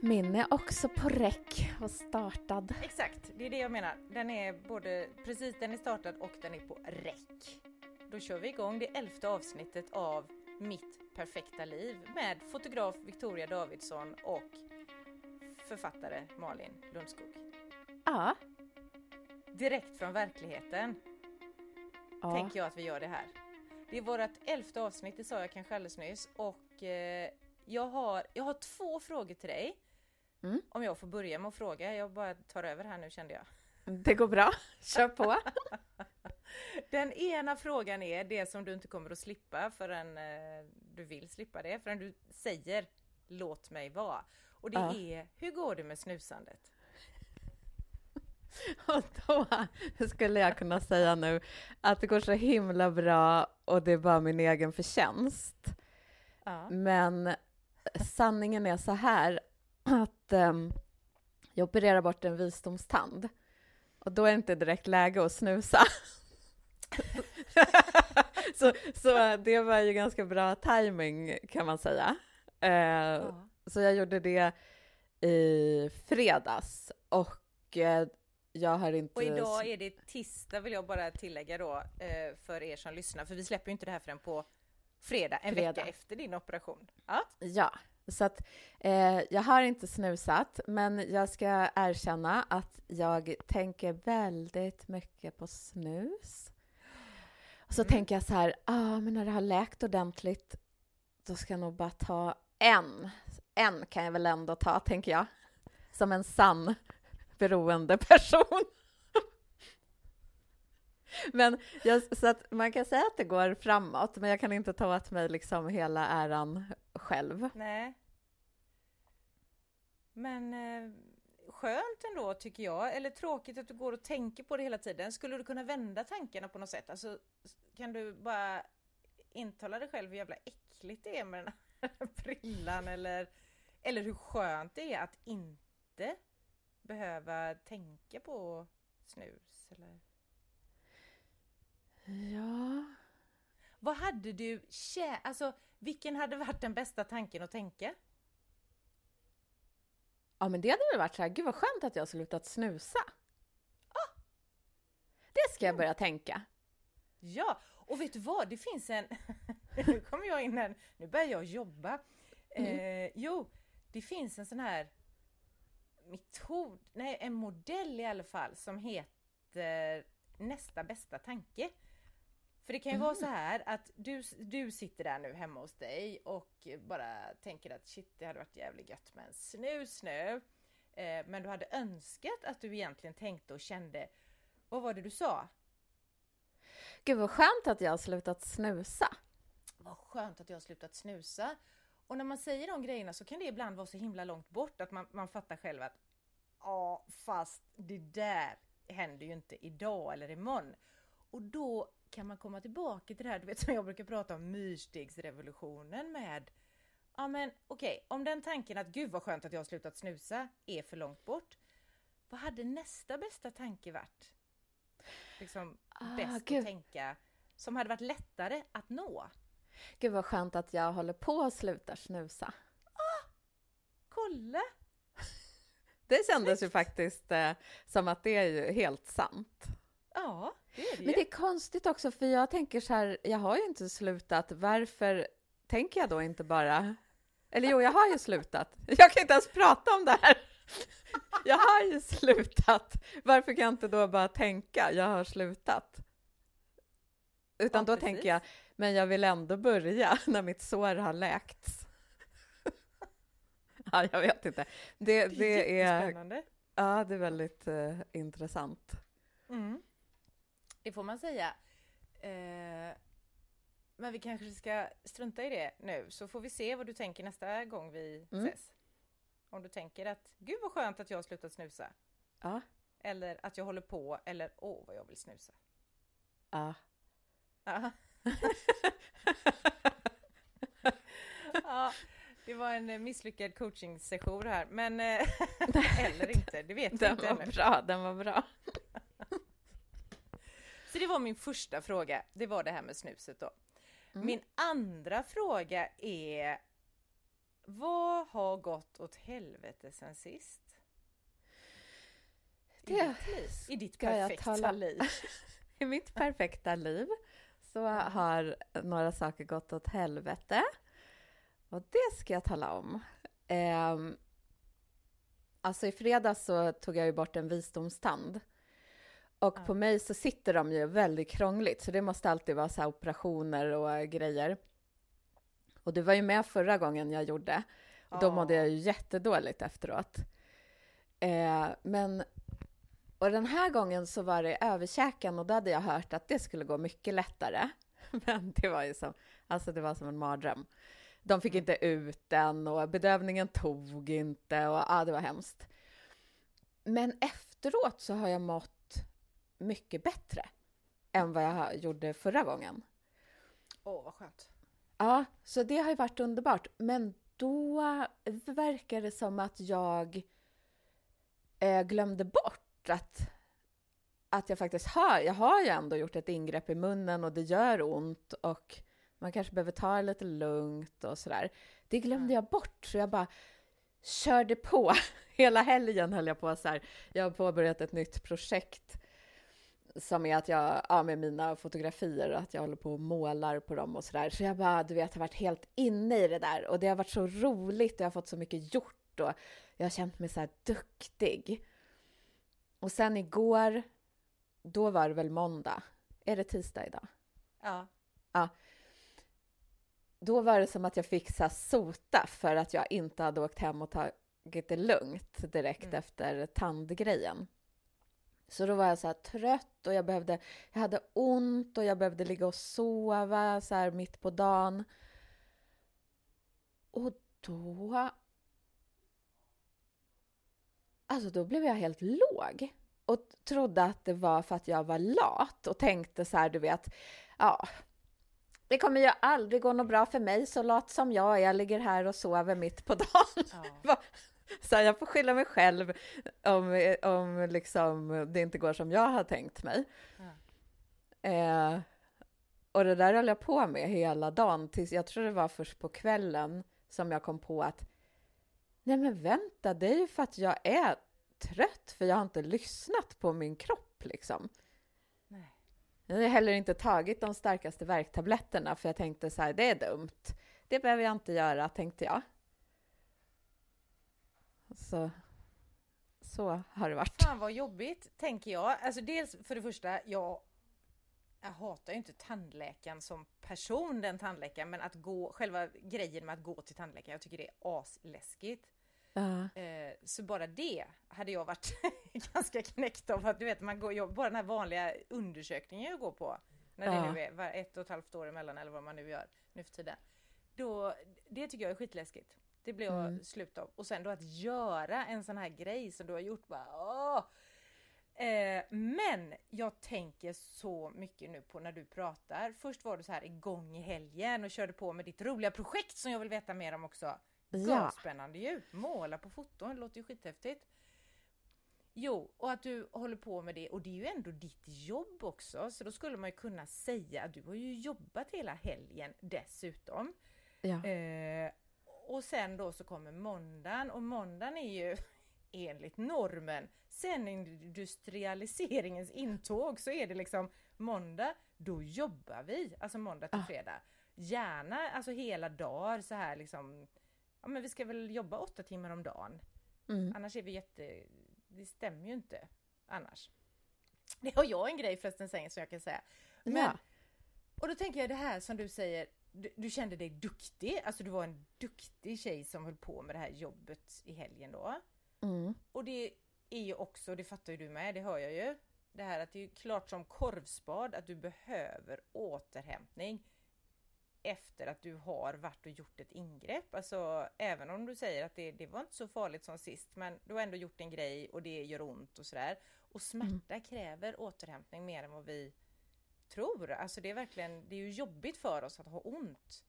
Min är också på räck och startad. Exakt, det är det jag menar. Den är både precis, den är startad och den är på räck. Då kör vi igång det elfte avsnittet av Mitt perfekta liv med fotograf Victoria Davidsson och författare Malin Lundskog. Ja. Direkt från verkligheten ja. tänker jag att vi gör det här. Det är vårt elfte avsnitt, det sa jag kanske alldeles nyss och eh, jag, har, jag har två frågor till dig. Mm. Om jag får börja med att fråga, jag bara tar över här nu kände jag. Det går bra, kör på. Den ena frågan är det som du inte kommer att slippa förrän eh, du vill slippa det, förrän du säger låt mig vara. Och det Ja. är, hur går det med snusandet? Och då skulle jag kunna säga nu att det går så himla bra och det är bara min egen förtjänst. Ja. Men sanningen är så här att ehm, jag opererar bort en visdomstand och då är det inte direkt läge att snusa. så, så det var ju ganska bra timing kan man säga. Eh, Ja. Så jag gjorde det i fredags och eh, jag har inte... Och idag är det tisdag vill jag bara tillägga då eh, för er som lyssnar, för vi släpper ju inte det här förrän på fredag, en Fredag. vecka efter din operation. Ja. Ja, så att eh, jag har inte snusat, men jag ska erkänna att jag tänker väldigt mycket på snus. Och så Mm. tänker jag så här, ah, men när det har läkt ordentligt, då ska jag nog bara ta en. En kan jag väl ändå ta, tänker jag. Som en sann beroende person. Men jag, så att man kan säga att det går framåt, men jag kan inte ta åt mig liksom hela äran själv. Nej. Men eh, skönt ändå tycker jag, eller tråkigt att du går och tänker på det hela tiden. Skulle du kunna vända tankarna på något sätt? Alltså, kan du bara intala dig själv hur jävla äckligt det är med den här prillan? eller, eller hur skönt det är att inte behöva tänka på snus eller? Ja, Vad hade du, kä- alltså vilken hade varit den bästa tanken att tänka? ja men det hade väl varit så här, gud vad skönt att jag har slutat snusa. Ah, det ska jag börja tänka. Ja, och vet du vad? Det finns en... nu kommer jag in här, nu börjar jag jobba. Eh, jo, det finns en sån här metod, nej en modell i alla fall som heter nästa bästa tanke. För det kan ju vara så här att du, du sitter där nu hemma hos dig och bara tänker att shit det hade varit jävligt gött med en snus nu. Eh, men du hade önskat att du egentligen tänkte och kände, vad var det du sa? Gud vad skönt att jag har slutat snusa. vad skönt att jag har slutat snusa. Och när man säger de grejerna så kan det ibland vara så himla långt bort att man, man fattar själv att ja, fast det där händer ju inte idag eller imorgon. Och då kan man komma tillbaka till det här, du vet som jag brukar prata om myrstegsrevolutionen med Ja men okej, om den tanken att gud vad skönt att jag har slutat snusa är för långt bort. Vad hade nästa bästa tanke varit? Liksom Ah, bäst gud. att tänka som hade varit lättare att nå. Gud vad skönt att jag håller på att sluta snusa. Kolla! Det kändes ju faktiskt eh, som att det är ju helt sant. Ja, det är det Men det är konstigt också, för jag tänker så här, jag har ju inte slutat, varför tänker jag då inte bara... Eller jo, jag har ju slutat. Jag kan inte ens prata om det här. Jag har ju slutat. Varför kan jag inte då bara tänka, jag har slutat? Utan Ja, då precis. tänker jag, men jag vill ändå börja när mitt sår har läkts. Ja, jag vet inte. Det, det är, jättespännande. ja, det är väldigt eh, intressant. Mm. Det får man säga. Eh, men vi kanske ska strunta i det nu så får vi se vad du tänker nästa gång vi Mm. ses. Om du tänker att gud vad skönt att jag har slutat snusa. Ja, Eller att jag håller på eller åh vad jag vill snusa. ja. Ja. ja, det var en misslyckad coachingsession här men eh, eller inte, det vet vi inte var ännu. bra, den var bra. Så det var min första fråga, det var det här med snuset då. Mm. Min andra fråga är vad har gått åt helvete sen sist? I Det ditt liv? I ditt perfekta tala- liv? I mitt perfekta liv så har några saker gått åt helvete. Och det ska jag tala om. Ehm, alltså i fredags så tog jag ju bort en visdomstand. Och på mig så sitter de ju väldigt krångligt, så det måste alltid vara så operationer och grejer. Och du var ju med förra gången jag gjorde. Och då mådde jag ju jättedåligt efteråt. Eh, men, och den här gången så var det överkäken och då hade jag hört att det skulle gå mycket lättare. Men det var ju som, alltså det var som en mardröm. De fick inte ut den och bedövningen tog inte och ja, det var hemskt. Men efteråt så har jag mått mycket bättre än vad jag gjorde förra gången. Åh, vad skönt. Ja, så det har ju varit underbart. Men då verkar det som att jag eh, glömde bort att, att jag faktiskt har, jag har ju ändå gjort ett ingrepp i munnen och det gör ont och man kanske behöver ta det lite lugnt och sådär. Det glömde jag bort, så jag bara körde på. Hela helgen höll jag på så här. Jag har påbörjat ett nytt projekt som är att jag, ja med mina fotografier, att jag håller på och målar på dem och sådär. Så jag bara, du vet, har varit helt inne i det där och det har varit så roligt och jag har fått så mycket gjort och jag har känt mig så här duktig. Och sen igår, då var det väl måndag? Är det tisdag idag? Ja. Då var det som att jag fick så sota för att jag inte hade åkt hem och tagit det lugnt direkt Mm. efter tandgrejen. Så då var jag så trött och jag behövde, jag hade ont och jag behövde ligga och sova så här mitt på dagen. Och då... Alltså då blev jag helt låg och trodde att det var för att jag var lat och tänkte så här, du vet, ja, det kommer ju aldrig gå något bra för mig, så lat som jag är, jag ligger här och sover mitt på dagen. ja. Så här, jag får skylla mig själv om, om liksom det inte går som jag har tänkt mig. Ja. Eh, och det där höll jag på med hela dagen, tills jag tror det var först på kvällen som jag kom på att nej men vänta, det är ju för att jag är trött, för jag har inte lyssnat på min kropp liksom. Nej. Jag har heller inte tagit de starkaste värktabletterna för jag tänkte så här, det är dumt. Det behöver jag inte göra, tänkte jag. Så, så har det varit. Fan vad jobbigt, tänker jag. Alltså dels för det första, jag, jag hatar ju inte tandläkaren som person, den tandläkaren, men att gå, själva grejen med att gå till tandläkaren, jag tycker det är asläskigt. Eh, så bara det hade jag varit ganska knäckt av. Att du vet, man går, jag, bara den här vanliga undersökningen jag går på, när det nu är ett och ett halvt år emellan eller vad man nu gör nu för tiden. Då, det tycker jag är skitläskigt. Det blir jag Mm. slut av. Och sen då att göra en sån här grej som du har gjort bara åh! Eh, men jag tänker så mycket nu på när du pratar. Först var du så här igång i helgen och körde på med ditt roliga projekt som jag vill veta mer om också. ja. Spännande ju! Måla på foton, det låter ju skithäftigt. Jo, och att du håller på med det och det är ju ändå ditt jobb också så då skulle man ju kunna säga att du har ju jobbat hela helgen dessutom. ja. Eh, och sen då så kommer måndagen och måndagen är ju enligt normen sen industrialiseringens intåg så är det liksom måndag, då jobbar vi, alltså måndag till Ah. fredag. Gärna alltså hela dagar så här liksom, ja men vi ska väl jobba åtta timmar om dagen. Mm. Annars är vi jätte, det stämmer ju inte annars. Det har jag en grej förresten som jag kan säga. Men, ja. och då tänker jag det här som du säger, du, du kände dig duktig, alltså du var en duktig tjej som höll på med det här jobbet i helgen då. Mm. Och det är ju också, det fattar ju du med, det hör jag ju. Det här att det är klart som korvspad att du behöver återhämtning efter att du har varit och gjort ett ingrepp. Alltså även om du säger att det, det var inte så farligt som sist men du har ändå gjort en grej och det gör ont och sådär. Och smärta kräver återhämtning mer än vad vi tror. Alltså det är verkligen, det är ju jobbigt för oss att ha ont.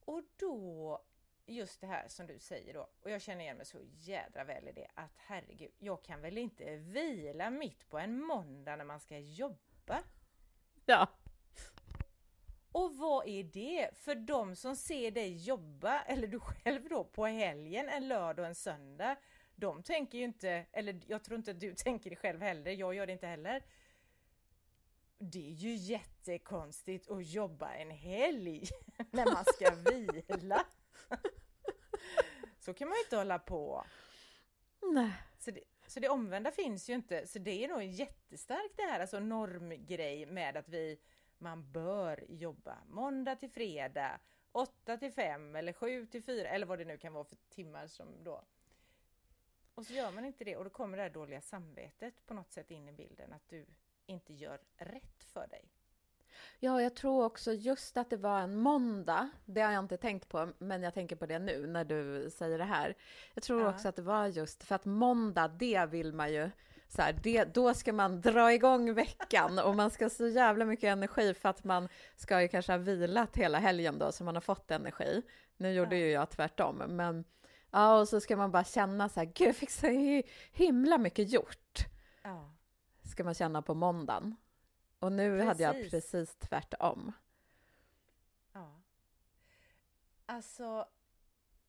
Och då just det här som du säger då, och jag känner igen mig så jädra väl i det, att herregud, jag kan väl inte vila mitt på en måndag när man ska jobba? ja. Och vad är det? För de som ser dig jobba, eller du själv då, på helgen, en lördag och en söndag, de tänker ju inte, eller jag tror inte att du tänker det själv heller, jag gör det inte heller. Det är ju jättekonstigt att jobba en helg när man ska vila. Så kan man ju inte hålla på. Nej. Så det, så det omvända finns ju inte, så det är nog jättestarkt det här, alltså normgrej med att vi, man bör jobba måndag till fredag, 8 till 5 eller 7 till 4 eller vad det nu kan vara för timmar som då. Och så gör man inte det och då kommer det här dåliga samvetet på något sätt in i bilden att du inte gör rätt för dig. Ja, jag tror också just att det var en måndag. Det har jag inte tänkt på, men jag tänker på det nu när du säger det här. Jag tror Ja. också att det var just för att måndag, det vill man ju så här, det, då ska man dra igång veckan och man ska ha så jävla mycket energi för att man ska ju kanske ha vilat hela helgen då så man har fått energi. Nu gjorde Ja. ju jag tvärtom, men ja, och så ska man bara känna så här, gud, jag fick så hi- himla mycket gjort Ja. Ska man känna på måndagen. Och nu hade jag Precis. precis tvärtom. Ja. Alltså,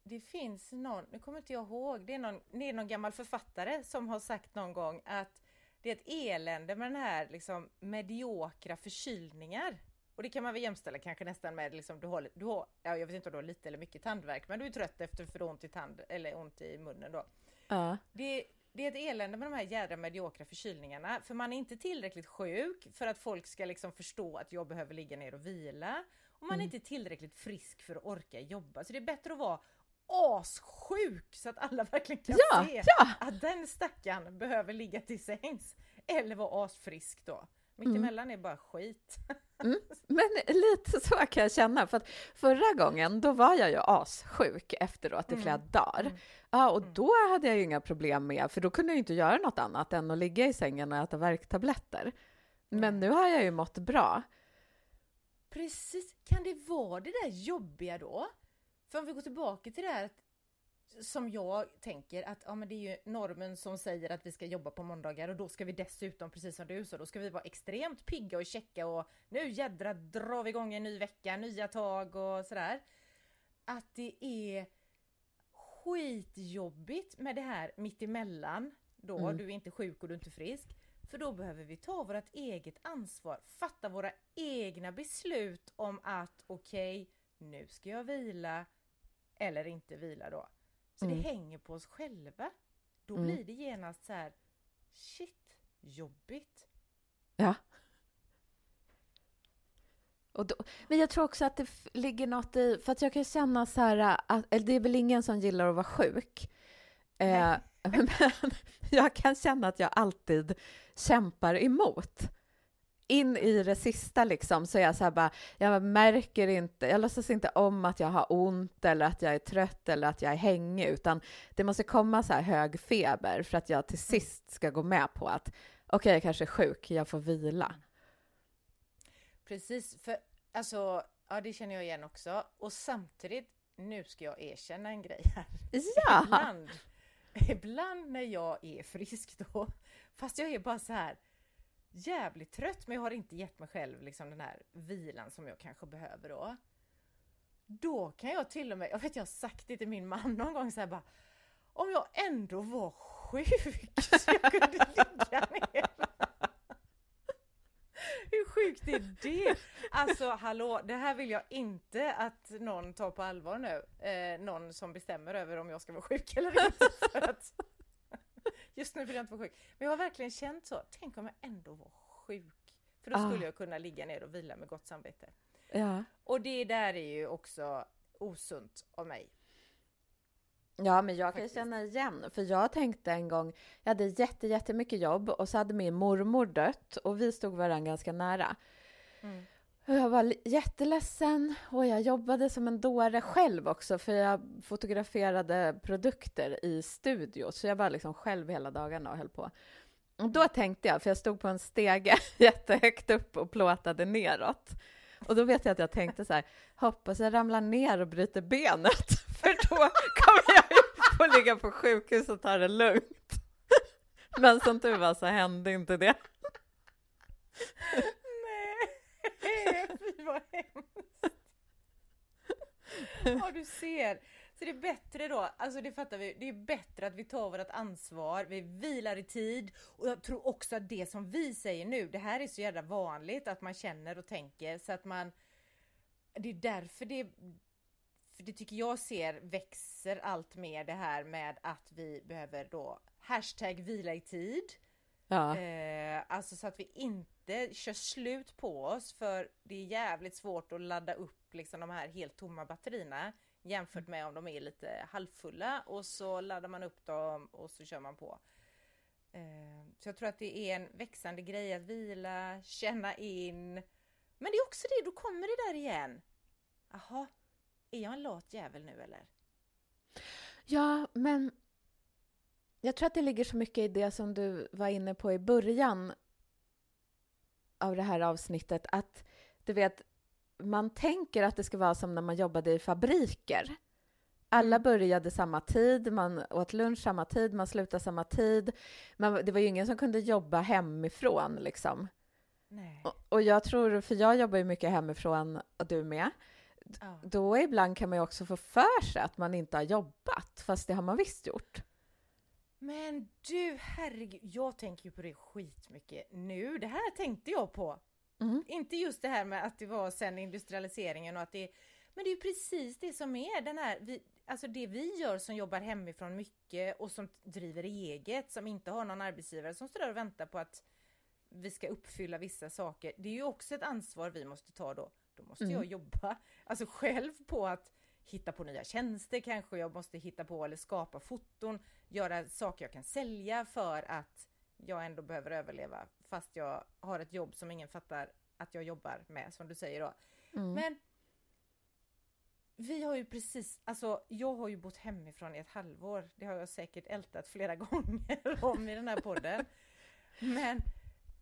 det finns någon, nu kommer inte jag ihåg, det är någon, det är någon gammal författare som har sagt någon gång att det är ett elände med den här liksom mediokra förkylningar. Och det kan man väl jämställa kanske nästan med liksom, du har, du har, ja, jag vet inte om du har lite eller mycket tandvärk, men du är trött efter för ont i tand eller ont i munnen då. Ja. Det, det är ett elände med de här jädra mediokra förkylningarna, för man är inte tillräckligt sjuk för att folk ska liksom förstå att jag behöver ligga ner och vila. Och man är inte tillräckligt frisk för att orka jobba, så det är bättre att vara assjuk så att alla verkligen kan Ja, se ja. att den stackaren behöver ligga till sängs. Eller vara asfrisk då. Mittemellan är bara skit. Men lite så kan jag känna, för att förra gången då var jag ju assjuk efteråt i flera dagar. Mm. Ja, och då hade jag ju inga problem med, för då kunde jag ju inte göra något annat än att ligga i sängen och äta värktabletter. Men nu har jag ju mått bra. Precis, kan det vara det där jobbiga då? För om vi går tillbaka till det här att, som jag tänker att ja, men det är ju normen som säger att vi ska jobba på måndagar och då ska vi dessutom, precis som du sa, då ska vi vara extremt pigga och checka och nu jädra drar vi igång en ny vecka, nya tag och sådär. Att det är skitjobbigt med det här mittemellan då, Mm. du är inte sjuk och du är inte frisk. För då behöver vi ta vårt eget ansvar, fatta våra egna beslut om att okej, nu ska jag vila eller inte vila då. Så Mm. det hänger på oss själva. Då Mm. blir det genast så här, shit, jobbigt. Ja. Då, men jag tror också att det ligger något i, för att jag kan känna så här, att, eller det är väl ingen som gillar att vara sjuk. Eh, men jag kan känna att jag alltid kämpar emot. In i det sista liksom så är jag så här bara, jag märker inte, jag låtsas inte om att jag har ont eller att jag är trött eller att jag är hängig, utan det måste komma så här hög feber för att jag till sist ska gå med på att okej, jag kanske är sjuk, jag får vila. Precis, för alltså, ja det känner jag igen också. Och samtidigt, nu ska jag erkänna en grej här. Ja! Ibland, ibland när jag är frisk då, fast jag är bara så här jävligt trött men jag har inte gett mig själv liksom den här vilan som jag kanske behöver då. Då kan jag till och med, jag vet jag har sagt det till min man någon gång så här bara om jag ändå var sjuk så jag kunde ligga ner. Hur sjukt är det? Alltså hallå, det här vill jag inte att någon tar på allvar nu. Eh, någon som bestämmer över om jag ska vara sjuk eller inte. För att just nu vill jag inte vara sjuk. Men jag har verkligen känt så. Tänk om jag ändå var sjuk. För då Ah. skulle jag kunna ligga ner och vila med gott samvete. Ja. Och det där är ju också osunt av mig. Ja, men jag kan Faktiskt. känna igen, för jag tänkte en gång, jag hade jätte, jättemycket jobb och så hade min mormor dött och vi stod varandra ganska nära. Mm. Jag var jätteledsen och jag jobbade som en dåre själv också för jag fotograferade produkter i studio så jag var liksom själv hela dagarna och höll på. Och då tänkte jag, för jag stod på en stege jättehögt upp och plåtade neråt. Och då vet jag att jag tänkte så här, hoppas jag ramlar ner och bryter benet för då kommer jag ju få ligga på sjukhus och ta det lugnt. Men som tur var så hände inte det. Vad hemskt. Ja, du ser. Så det är bättre då, alltså det fattar vi, det är bättre att vi tar vårt ansvar, vi vilar i tid och jag tror också att det som vi säger nu, det här är så jävla vanligt att man känner och tänker så att man det är därför det för det tycker jag ser växer allt mer det här med att vi behöver då hashtag vila i tid. Ja. Eh, alltså så att vi inte kör slut på oss för det är jävligt svårt att ladda upp liksom de här helt tomma batterierna jämfört med om de är lite halvfulla och så laddar man upp dem och så kör man på. Eh, så jag tror att det är en växande grej att vila, känna in. Men det är också det, då kommer det där igen. Jaha, är jag en lat jävel nu eller? Ja, men jag tror att det ligger så mycket i det som du var inne på i början av det här avsnittet, att du vet, man tänker att det ska vara som när man jobbade i fabriker. Alla Mm. började samma tid, man åt lunch samma tid, man slutade samma tid. Men det var ju ingen som kunde jobba hemifrån liksom. Nej. Och, och jag tror, för jag jobbar ju mycket hemifrån och du med, Ja. då ibland kan man ju också få för sig att man inte har jobbat, fast det har man visst gjort. Men du, herregud, jag tänker ju på det skitmycket nu. Det här tänkte jag på. Mm. Inte just det här med att det var sen industrialiseringen och att det men det är ju precis det som är den här, vi, alltså det vi gör som jobbar hemifrån mycket och som driver eget, som inte har någon arbetsgivare som står där och väntar på att vi ska uppfylla vissa saker. Det är ju också ett ansvar vi måste ta då. Då måste Mm. jag jobba, alltså själv på att hitta på nya tjänster kanske, jag måste hitta på eller skapa foton, göra saker jag kan sälja för att jag ändå behöver överleva fast jag har ett jobb som ingen fattar att jag jobbar med som du säger då. Mm. Men vi har ju precis, alltså jag har ju bott hemifrån i ett halvår. Det har jag säkert ältat flera gånger om i den här podden. Men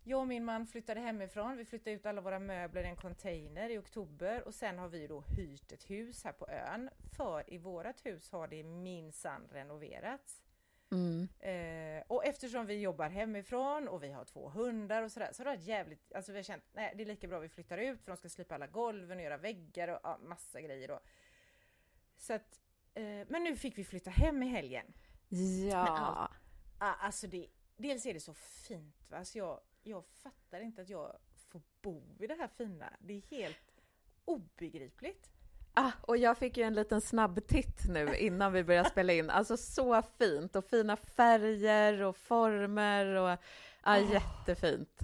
jag och min man flyttade hemifrån. Vi flyttade ut alla våra möbler i en container i oktober och sen har vi då hyrt ett hus här på ön. För i vårat hus har det minsann renoverats. Mm. Eh, och eftersom vi jobbar hemifrån och vi har två hundar och sådär så har det varit jävligt, alltså vi har känt nej det är lika bra vi flyttar ut för de ska slipa alla golven och göra väggar och ja, massa grejer då. Så att, eh, men nu fick vi flytta hem i helgen. Ja. allt- Ah, alltså det, dels är det så fint va, alltså jag, jag fattar inte att jag får bo i det här fina. Det är helt obegripligt. Ah, och jag fick ju en liten snabb titt nu innan vi började spela in. Alltså så fint och fina färger och former och ah, Ah. jättefint.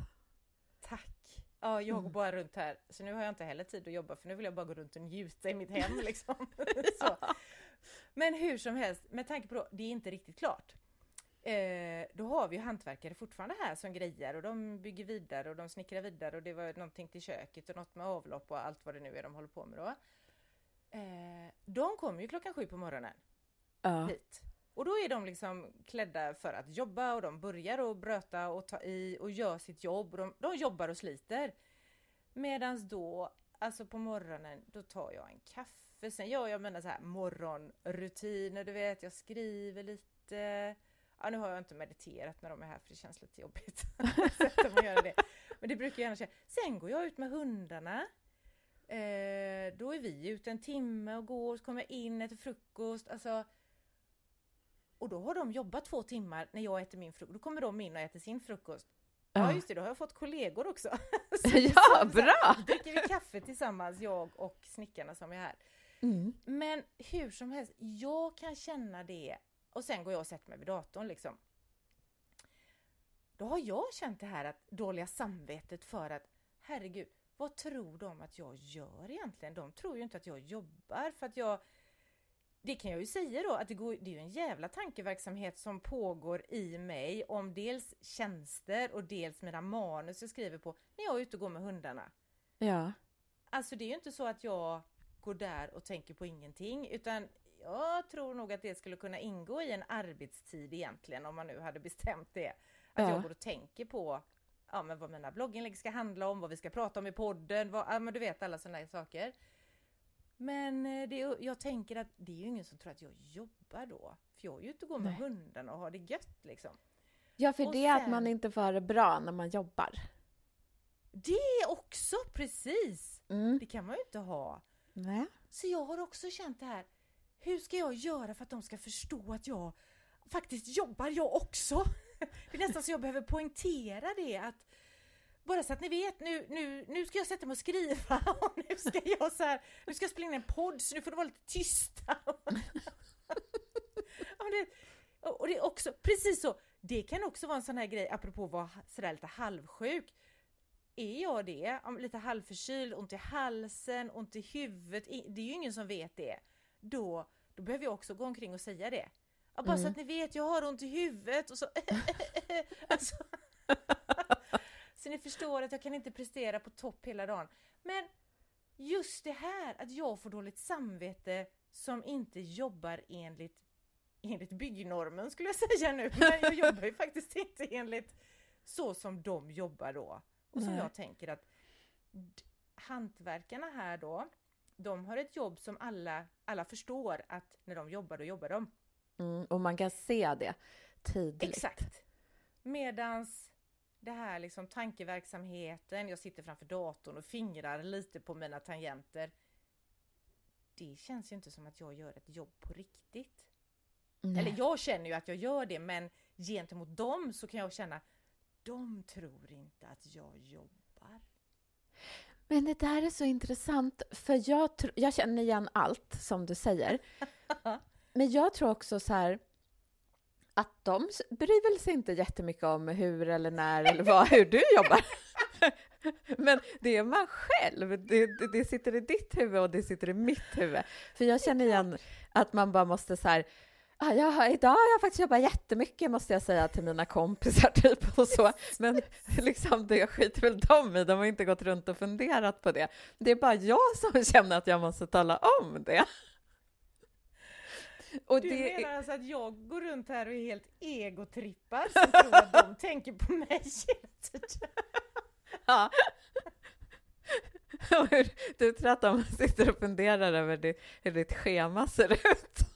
Tack! Ja, jag går Mm. bara runt här, så nu har jag inte heller tid att jobba för nu vill jag bara gå runt och njuta i mitt hem liksom. så. Men hur som helst, med tanke på då, det är inte riktigt klart. Eh, då har vi ju hantverkare fortfarande här som grejer och de bygger vidare och de snickrar vidare och det var någonting till köket och något med avlopp och allt vad det nu är de håller på med då. Eh, de kommer ju klockan sju på morgonen Ja. hit. Och då är de liksom klädda för att jobba och de börjar att bröta och ta i och gör sitt jobb. Och de, de jobbar och sliter. Medans då, alltså på morgonen, då tar jag en kaffe. Sen gör jag mina så här morgonrutiner, du vet, jag skriver lite. Ja, nu har jag inte mediterat när de är här för det känns lite jobbigt. Sätta mig göra det. Men det brukar jag gärna köra. Sen går jag ut med hundarna. Eh, då är vi ute en timme och går, så kommer jag in, äter frukost. Alltså, och då har de jobbat två timmar när jag äter min frukost. Då kommer de in och äter sin frukost. Ja, Ja. just det, då har jag fått kollegor också. Så- Ja, så- så- bra! dricker vi kaffe tillsammans, jag och snickarna som är här. Mm. Men hur som helst, jag kan känna det och sen går jag och sätter mig vid datorn liksom. Då har jag känt det här att dåliga samvetet för att herregud, vad tror de att jag gör egentligen? De tror ju inte att jag jobbar för att jag det kan jag ju säga då att det, går, det är ju en jävla tankeverksamhet som pågår i mig om dels tjänster och dels mina manus jag skriver på när jag är ute och går med hundarna. Ja. Alltså det är ju inte så att jag går där och tänker på ingenting utan jag tror nog att det skulle kunna ingå i en arbetstid egentligen om man nu hade bestämt det. Att Ja. jag går och tänker på ja, men vad mina blogginlägg ska handla om, vad vi ska prata om i podden, vad, ja, men du vet alla sådana saker. Men eh, det, jag tänker att det är ju ingen som tror att jag jobbar då. För jag är ju ute och går med Nej. hundarna och har det gött liksom. ja, för Och det är att sen- man inte får det bra när man jobbar. Det också, precis! Mm. Det kan man ju inte ha. Nej. Så jag har också känt det här, hur ska jag göra för att de ska förstå att jag faktiskt jobbar jag också? Det är nästan så jag behöver poängtera det att bara så att ni vet, nu, nu, nu ska jag sätta mig och skriva och nu ska jag så här, nu ska jag spela in en podd så nu får du vara lite tysta. och det, och det är också, precis så, det kan också vara en sån här grej apropå att vara sådär lite halvsjuk. Är jag det, lite halvförkyld, ont i halsen, ont i huvudet, det är ju ingen som vet det. Då, då behöver jag också gå omkring och säga det. Ja, bara mm. så att ni vet, jag har ont i huvudet och så... alltså. så ni förstår att jag kan inte prestera på topp hela dagen. Men just det här att jag får dåligt samvete som inte jobbar enligt, enligt byggnormen skulle jag säga nu. Men jag jobbar ju faktiskt inte enligt så som de jobbar då. Och som Nej. jag tänker att hantverkarna här då, de har ett jobb som alla, alla förstår att när de jobbar, då jobbar de. Mm, och man kan se det tydligt. Exakt. Medans det här liksom tankeverksamheten, jag sitter framför datorn och fingrar lite på mina tangenter. Det känns ju inte som att jag gör ett jobb på riktigt. Nej. Eller jag känner ju att jag gör det, men gentemot dem så kan jag känna, de tror inte att jag jobbar. Men det där är så intressant, för jag, jag känner igen allt som du säger. Men jag tror också så här att de bryr väl sig inte jättemycket om hur eller när eller vad, hur du jobbar. Men det är man själv. Det, det, det, sitter i ditt huvud och det sitter i mitt huvud. För jag känner igen att man bara måste så här, ah, ja, idag har jag faktiskt jobbat jättemycket måste jag säga till mina kompisar typ och så. Men liksom det skiter väl de i, de har inte gått runt och funderat på det. Det är bara jag som känner att jag måste tala om det. Och du det... menar alltså att jag går runt här och är helt egotrippad så tror att de tänker på mig? Ja. Du tror att de sitter och funderar över hur ditt schema ser ut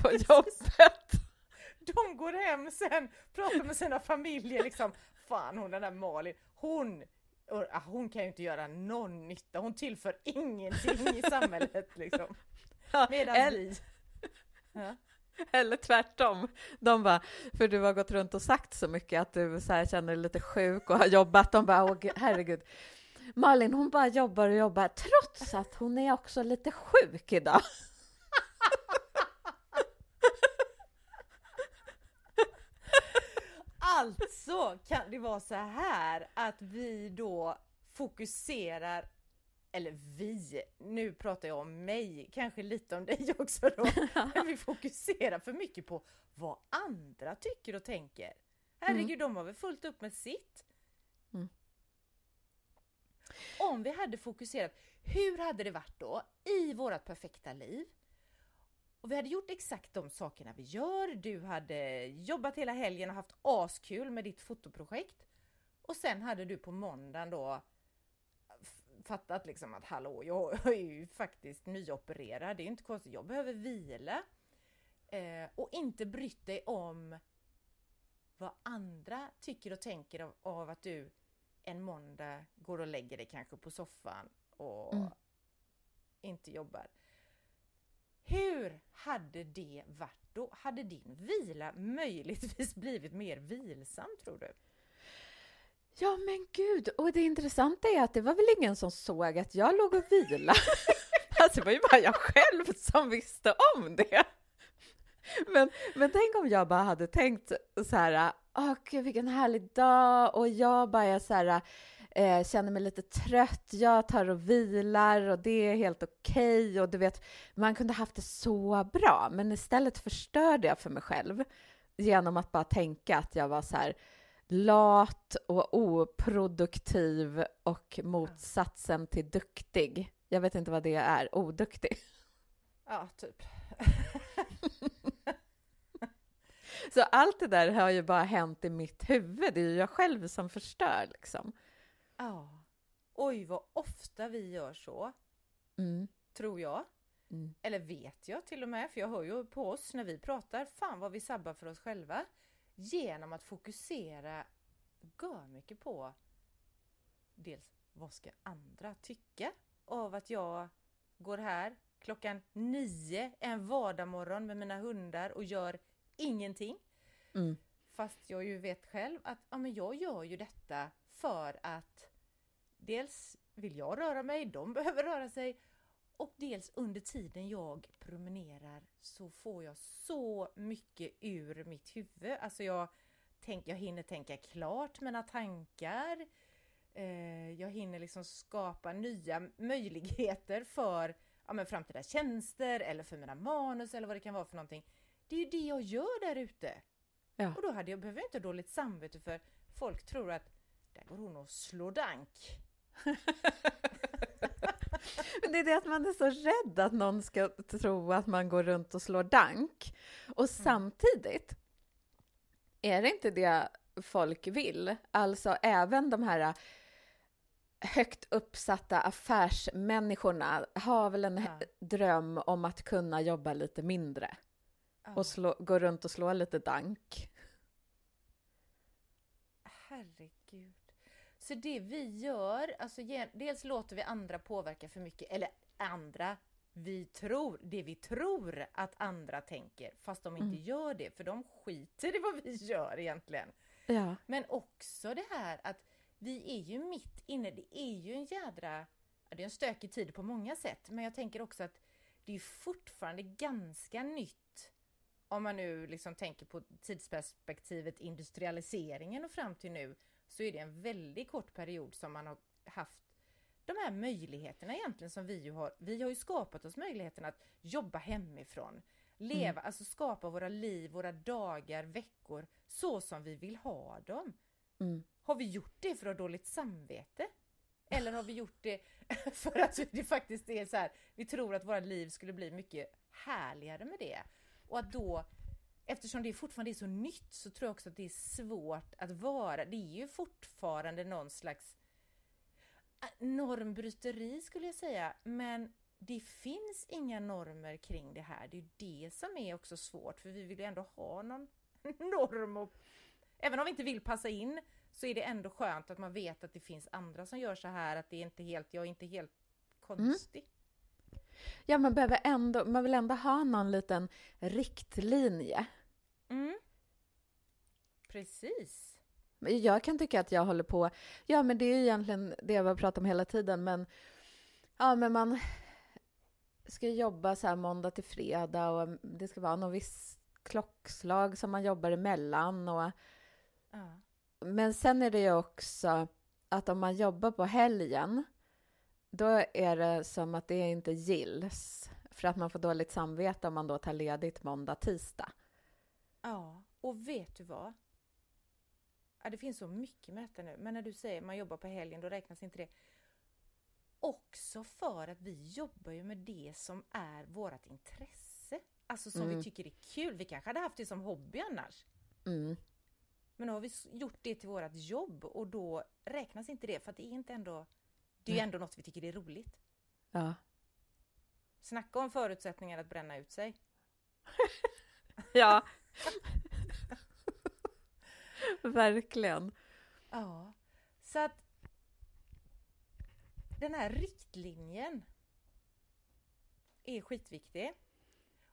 på jobbet? De går hem sen, pratar med sina familjer liksom. Fan hon den där Malin, hon hon kan ju inte göra någon nytta, hon tillför ingenting i samhället liksom. Medan vi Eller tvärtom. De bara, för du har gått runt och sagt så mycket att du så känner dig lite sjuk och har jobbat. De bara, åh herregud. Malin, hon bara jobbar och jobbar trots att hon är också lite sjuk idag. Alltså kan det vara så här att vi då fokuserar eller vi, nu pratar jag om mig, kanske lite om dig också då, men vi fokuserar för mycket på vad andra tycker och tänker. Herregud, mm. de har väl fullt upp med sitt. Mm. Om vi hade fokuserat, hur hade det varit då i vårt perfekta liv? Och vi hade gjort exakt de sakerna vi gör, du hade jobbat hela helgen och haft askul med ditt fotoprojekt. Och sen hade du på måndagen då fattat liksom att hallå, jag är ju faktiskt nyopererad, det är inte konstigt, jag behöver vila. Eh, och inte brytt dig om vad andra tycker och tänker av, av, att du en måndag går och lägger dig kanske på soffan och mm. inte jobbar. Hur hade det varit då? Hade din vila möjligtvis blivit mer vilsam tror du? Ja, men gud! Och det intressanta är att det var väl ingen som såg att jag låg och vilade. alltså, det var ju bara jag själv som visste om det. Men, men tänk om jag bara hade tänkt så här, åh gud vilken härlig dag och jag bara är så här, eh, känner mig lite trött, jag tar och vilar och det är helt okej okay. och du vet, man kunde haft det så bra, men istället förstörde jag för mig själv genom att bara tänka att jag var så här, lat och oproduktiv och motsatsen till duktig. Jag vet inte vad det är, oduktig. Ja, typ. Så allt det där har ju bara hänt i mitt huvud. Det är ju jag själv som förstör liksom. Ja. Oj, vad ofta vi gör så. Mm. Tror jag. Mm. Eller vet jag till och med, för jag hör ju på oss när vi pratar. Fan vad vi sabbar för oss själva genom att fokusera gör mycket på dels vad ska andra tycka av att jag går här klockan nio en vardagsmorgon med mina hundar och gör ingenting. Mm. Fast jag ju vet själv att ja, men jag gör ju detta för att dels vill jag röra mig, de behöver röra sig och dels under tiden jag promenerar så får jag så mycket ur mitt huvud. Alltså jag, tänk, jag hinner tänka klart mina tankar. Eh, jag hinner liksom skapa nya möjligheter för ja, men framtida tjänster eller för mina manus eller vad det kan vara för någonting. Det är ju det jag gör där ute. Ja. Och då hade jag, behöver jag inte dåligt samvete för folk tror att där går hon och slår dank. Men det är det att man är så rädd att någon ska tro att man går runt och slår dank. Och samtidigt är det inte det folk vill. Alltså även de här högt uppsatta affärsmänniskorna har väl en Ja. dröm om att kunna jobba lite mindre Ja. och slå, gå runt och slå lite dank. Herregud. Så det vi gör, alltså dels låter vi andra påverka för mycket, eller andra, vi tror, det vi tror att andra tänker, fast de inte Mm. gör det, för de skiter i vad vi gör egentligen. Ja. Men också det här att vi är ju mitt inne, det är ju en jädra, det är en stökig tid på många sätt, men jag tänker också att det är fortfarande ganska nytt om man nu liksom tänker på tidsperspektivet industrialiseringen och fram till nu så är det en väldigt kort period som man har haft de här möjligheterna egentligen som vi ju har. Vi har ju skapat oss möjligheten att jobba hemifrån, leva, alltså skapa våra liv, våra dagar, veckor så som vi vill ha dem. Mm. Har vi gjort det för att ha dåligt samvete? Eller har vi gjort det för att det faktiskt är så här, vi tror att våra liv skulle bli mycket härligare med det? Och att då, eftersom det fortfarande är så nytt, så tror jag också att det är svårt att vara, det är ju fortfarande någon slags äh, normbryteri skulle jag säga, men det finns inga normer kring det här. Det är ju det som är också svårt, för vi vill ju ändå ha någon norm och Även om vi inte vill passa in så är det ändå skönt att man vet att det finns andra som gör så här, att det är inte helt, jag är inte helt konstig. Mm. ja, man behöver ändå, man vill ändå ha någon liten riktlinje. Precis. Jag kan tycka att jag håller på, ja men det är ju egentligen det jag har pratat om hela tiden, men ja men man ska jobba så här måndag till fredag och det ska vara någon viss klockslag som man jobbar emellan och Ja. men sen är det ju också att om man jobbar på helgen då är det som att det inte gills för att man får dåligt samvete om man då tar ledigt måndag, tisdag. ja, och vet du vad? Ja, det finns så mycket detta nu, men när du säger man jobbar på helgen, då räknas inte det. Också för att vi jobbar ju med det som är vårt intresse. Alltså som Mm. vi tycker är kul. Vi kanske hade haft det som hobby annars. Mm. Men nu har vi gjort det till vårt jobb och då räknas inte det för att det är inte ändå Det är ju ändå något vi tycker är roligt. Ja. Snacka om förutsättningar att bränna ut sig. ja. Verkligen. Ja, så att den här riktlinjen är skitviktig.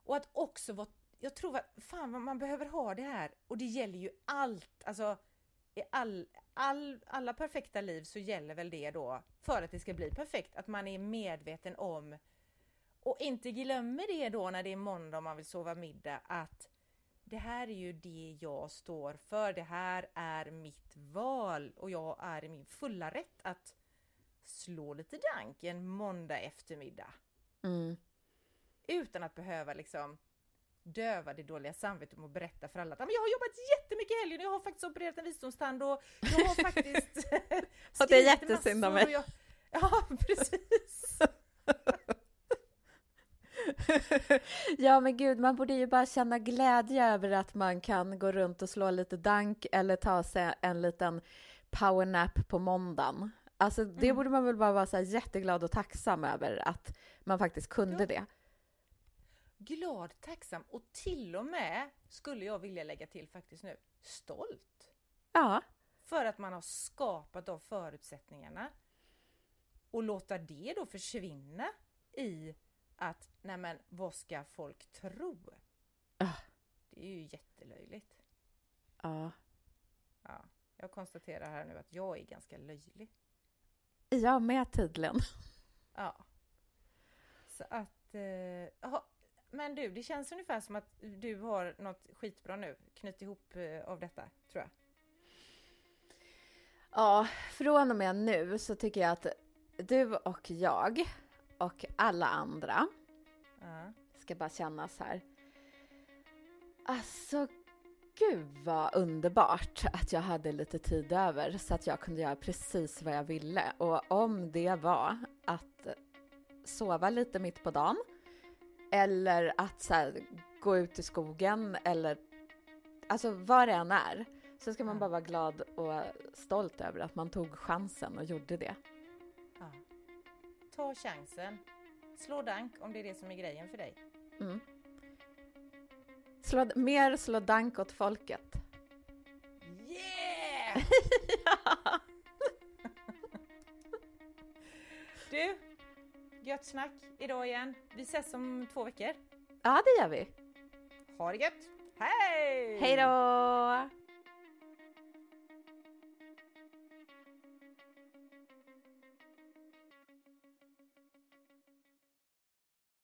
Och att också vara, jag tror att fan vad man behöver ha det här och det gäller ju allt, alltså i all, all, alla perfekta liv så gäller väl det då för att det ska bli perfekt, att man är medveten om och inte glömmer det då när det är måndag och man vill sova middag att det här är ju det jag står för, det här är mitt val och jag är i min fulla rätt att slå lite dank en måndag eftermiddag. Mm. Utan att behöva liksom döva det dåliga samvetet och berätta för alla att "Ja, men jag har jobbat jättemycket i helgen och jag har faktiskt opererat en visdomstand och jag har faktiskt Och det är jättesynd om mig. Jag... Ja, precis! ja, men gud, man borde ju bara känna glädje över att man kan gå runt och slå lite dank eller ta sig en liten powernap på måndagen. Alltså, det Mm. borde man väl bara vara så här jätteglad och tacksam över att man faktiskt kunde Ja. det. Glad, tacksam och till och med, skulle jag vilja lägga till faktiskt nu, stolt. Ja, För att man har skapat de förutsättningarna. Och låta det då försvinna i att, nej men vad ska folk tro? Ah. Det är ju jättelöjligt. Ja. Ja, jag konstaterar här nu att jag är ganska löjlig. Jag med tydligen. Ja. Så att, eh, men du, det känns ungefär som att du har något skitbra nu, knyt ihop eh, av detta, tror jag. Ja, från och med nu så tycker jag att du och jag och alla andra Ja. ska bara känna så här. Alltså, gud vad underbart att jag hade lite tid över så att jag kunde göra precis vad jag ville. Och om det var att sova lite mitt på dagen eller att så här, gå ut i skogen eller alltså vad det än är så ska man bara vara glad och stolt över att man tog chansen och gjorde det. Ja. Ta chansen. Slå dank om det är det som är grejen för dig. Mm. Slå, mer slå dank åt folket. Yeah! Du, gött snack idag igen. Vi ses om två veckor. Ja, det gör vi. Ha det gött! Hej! Hej då!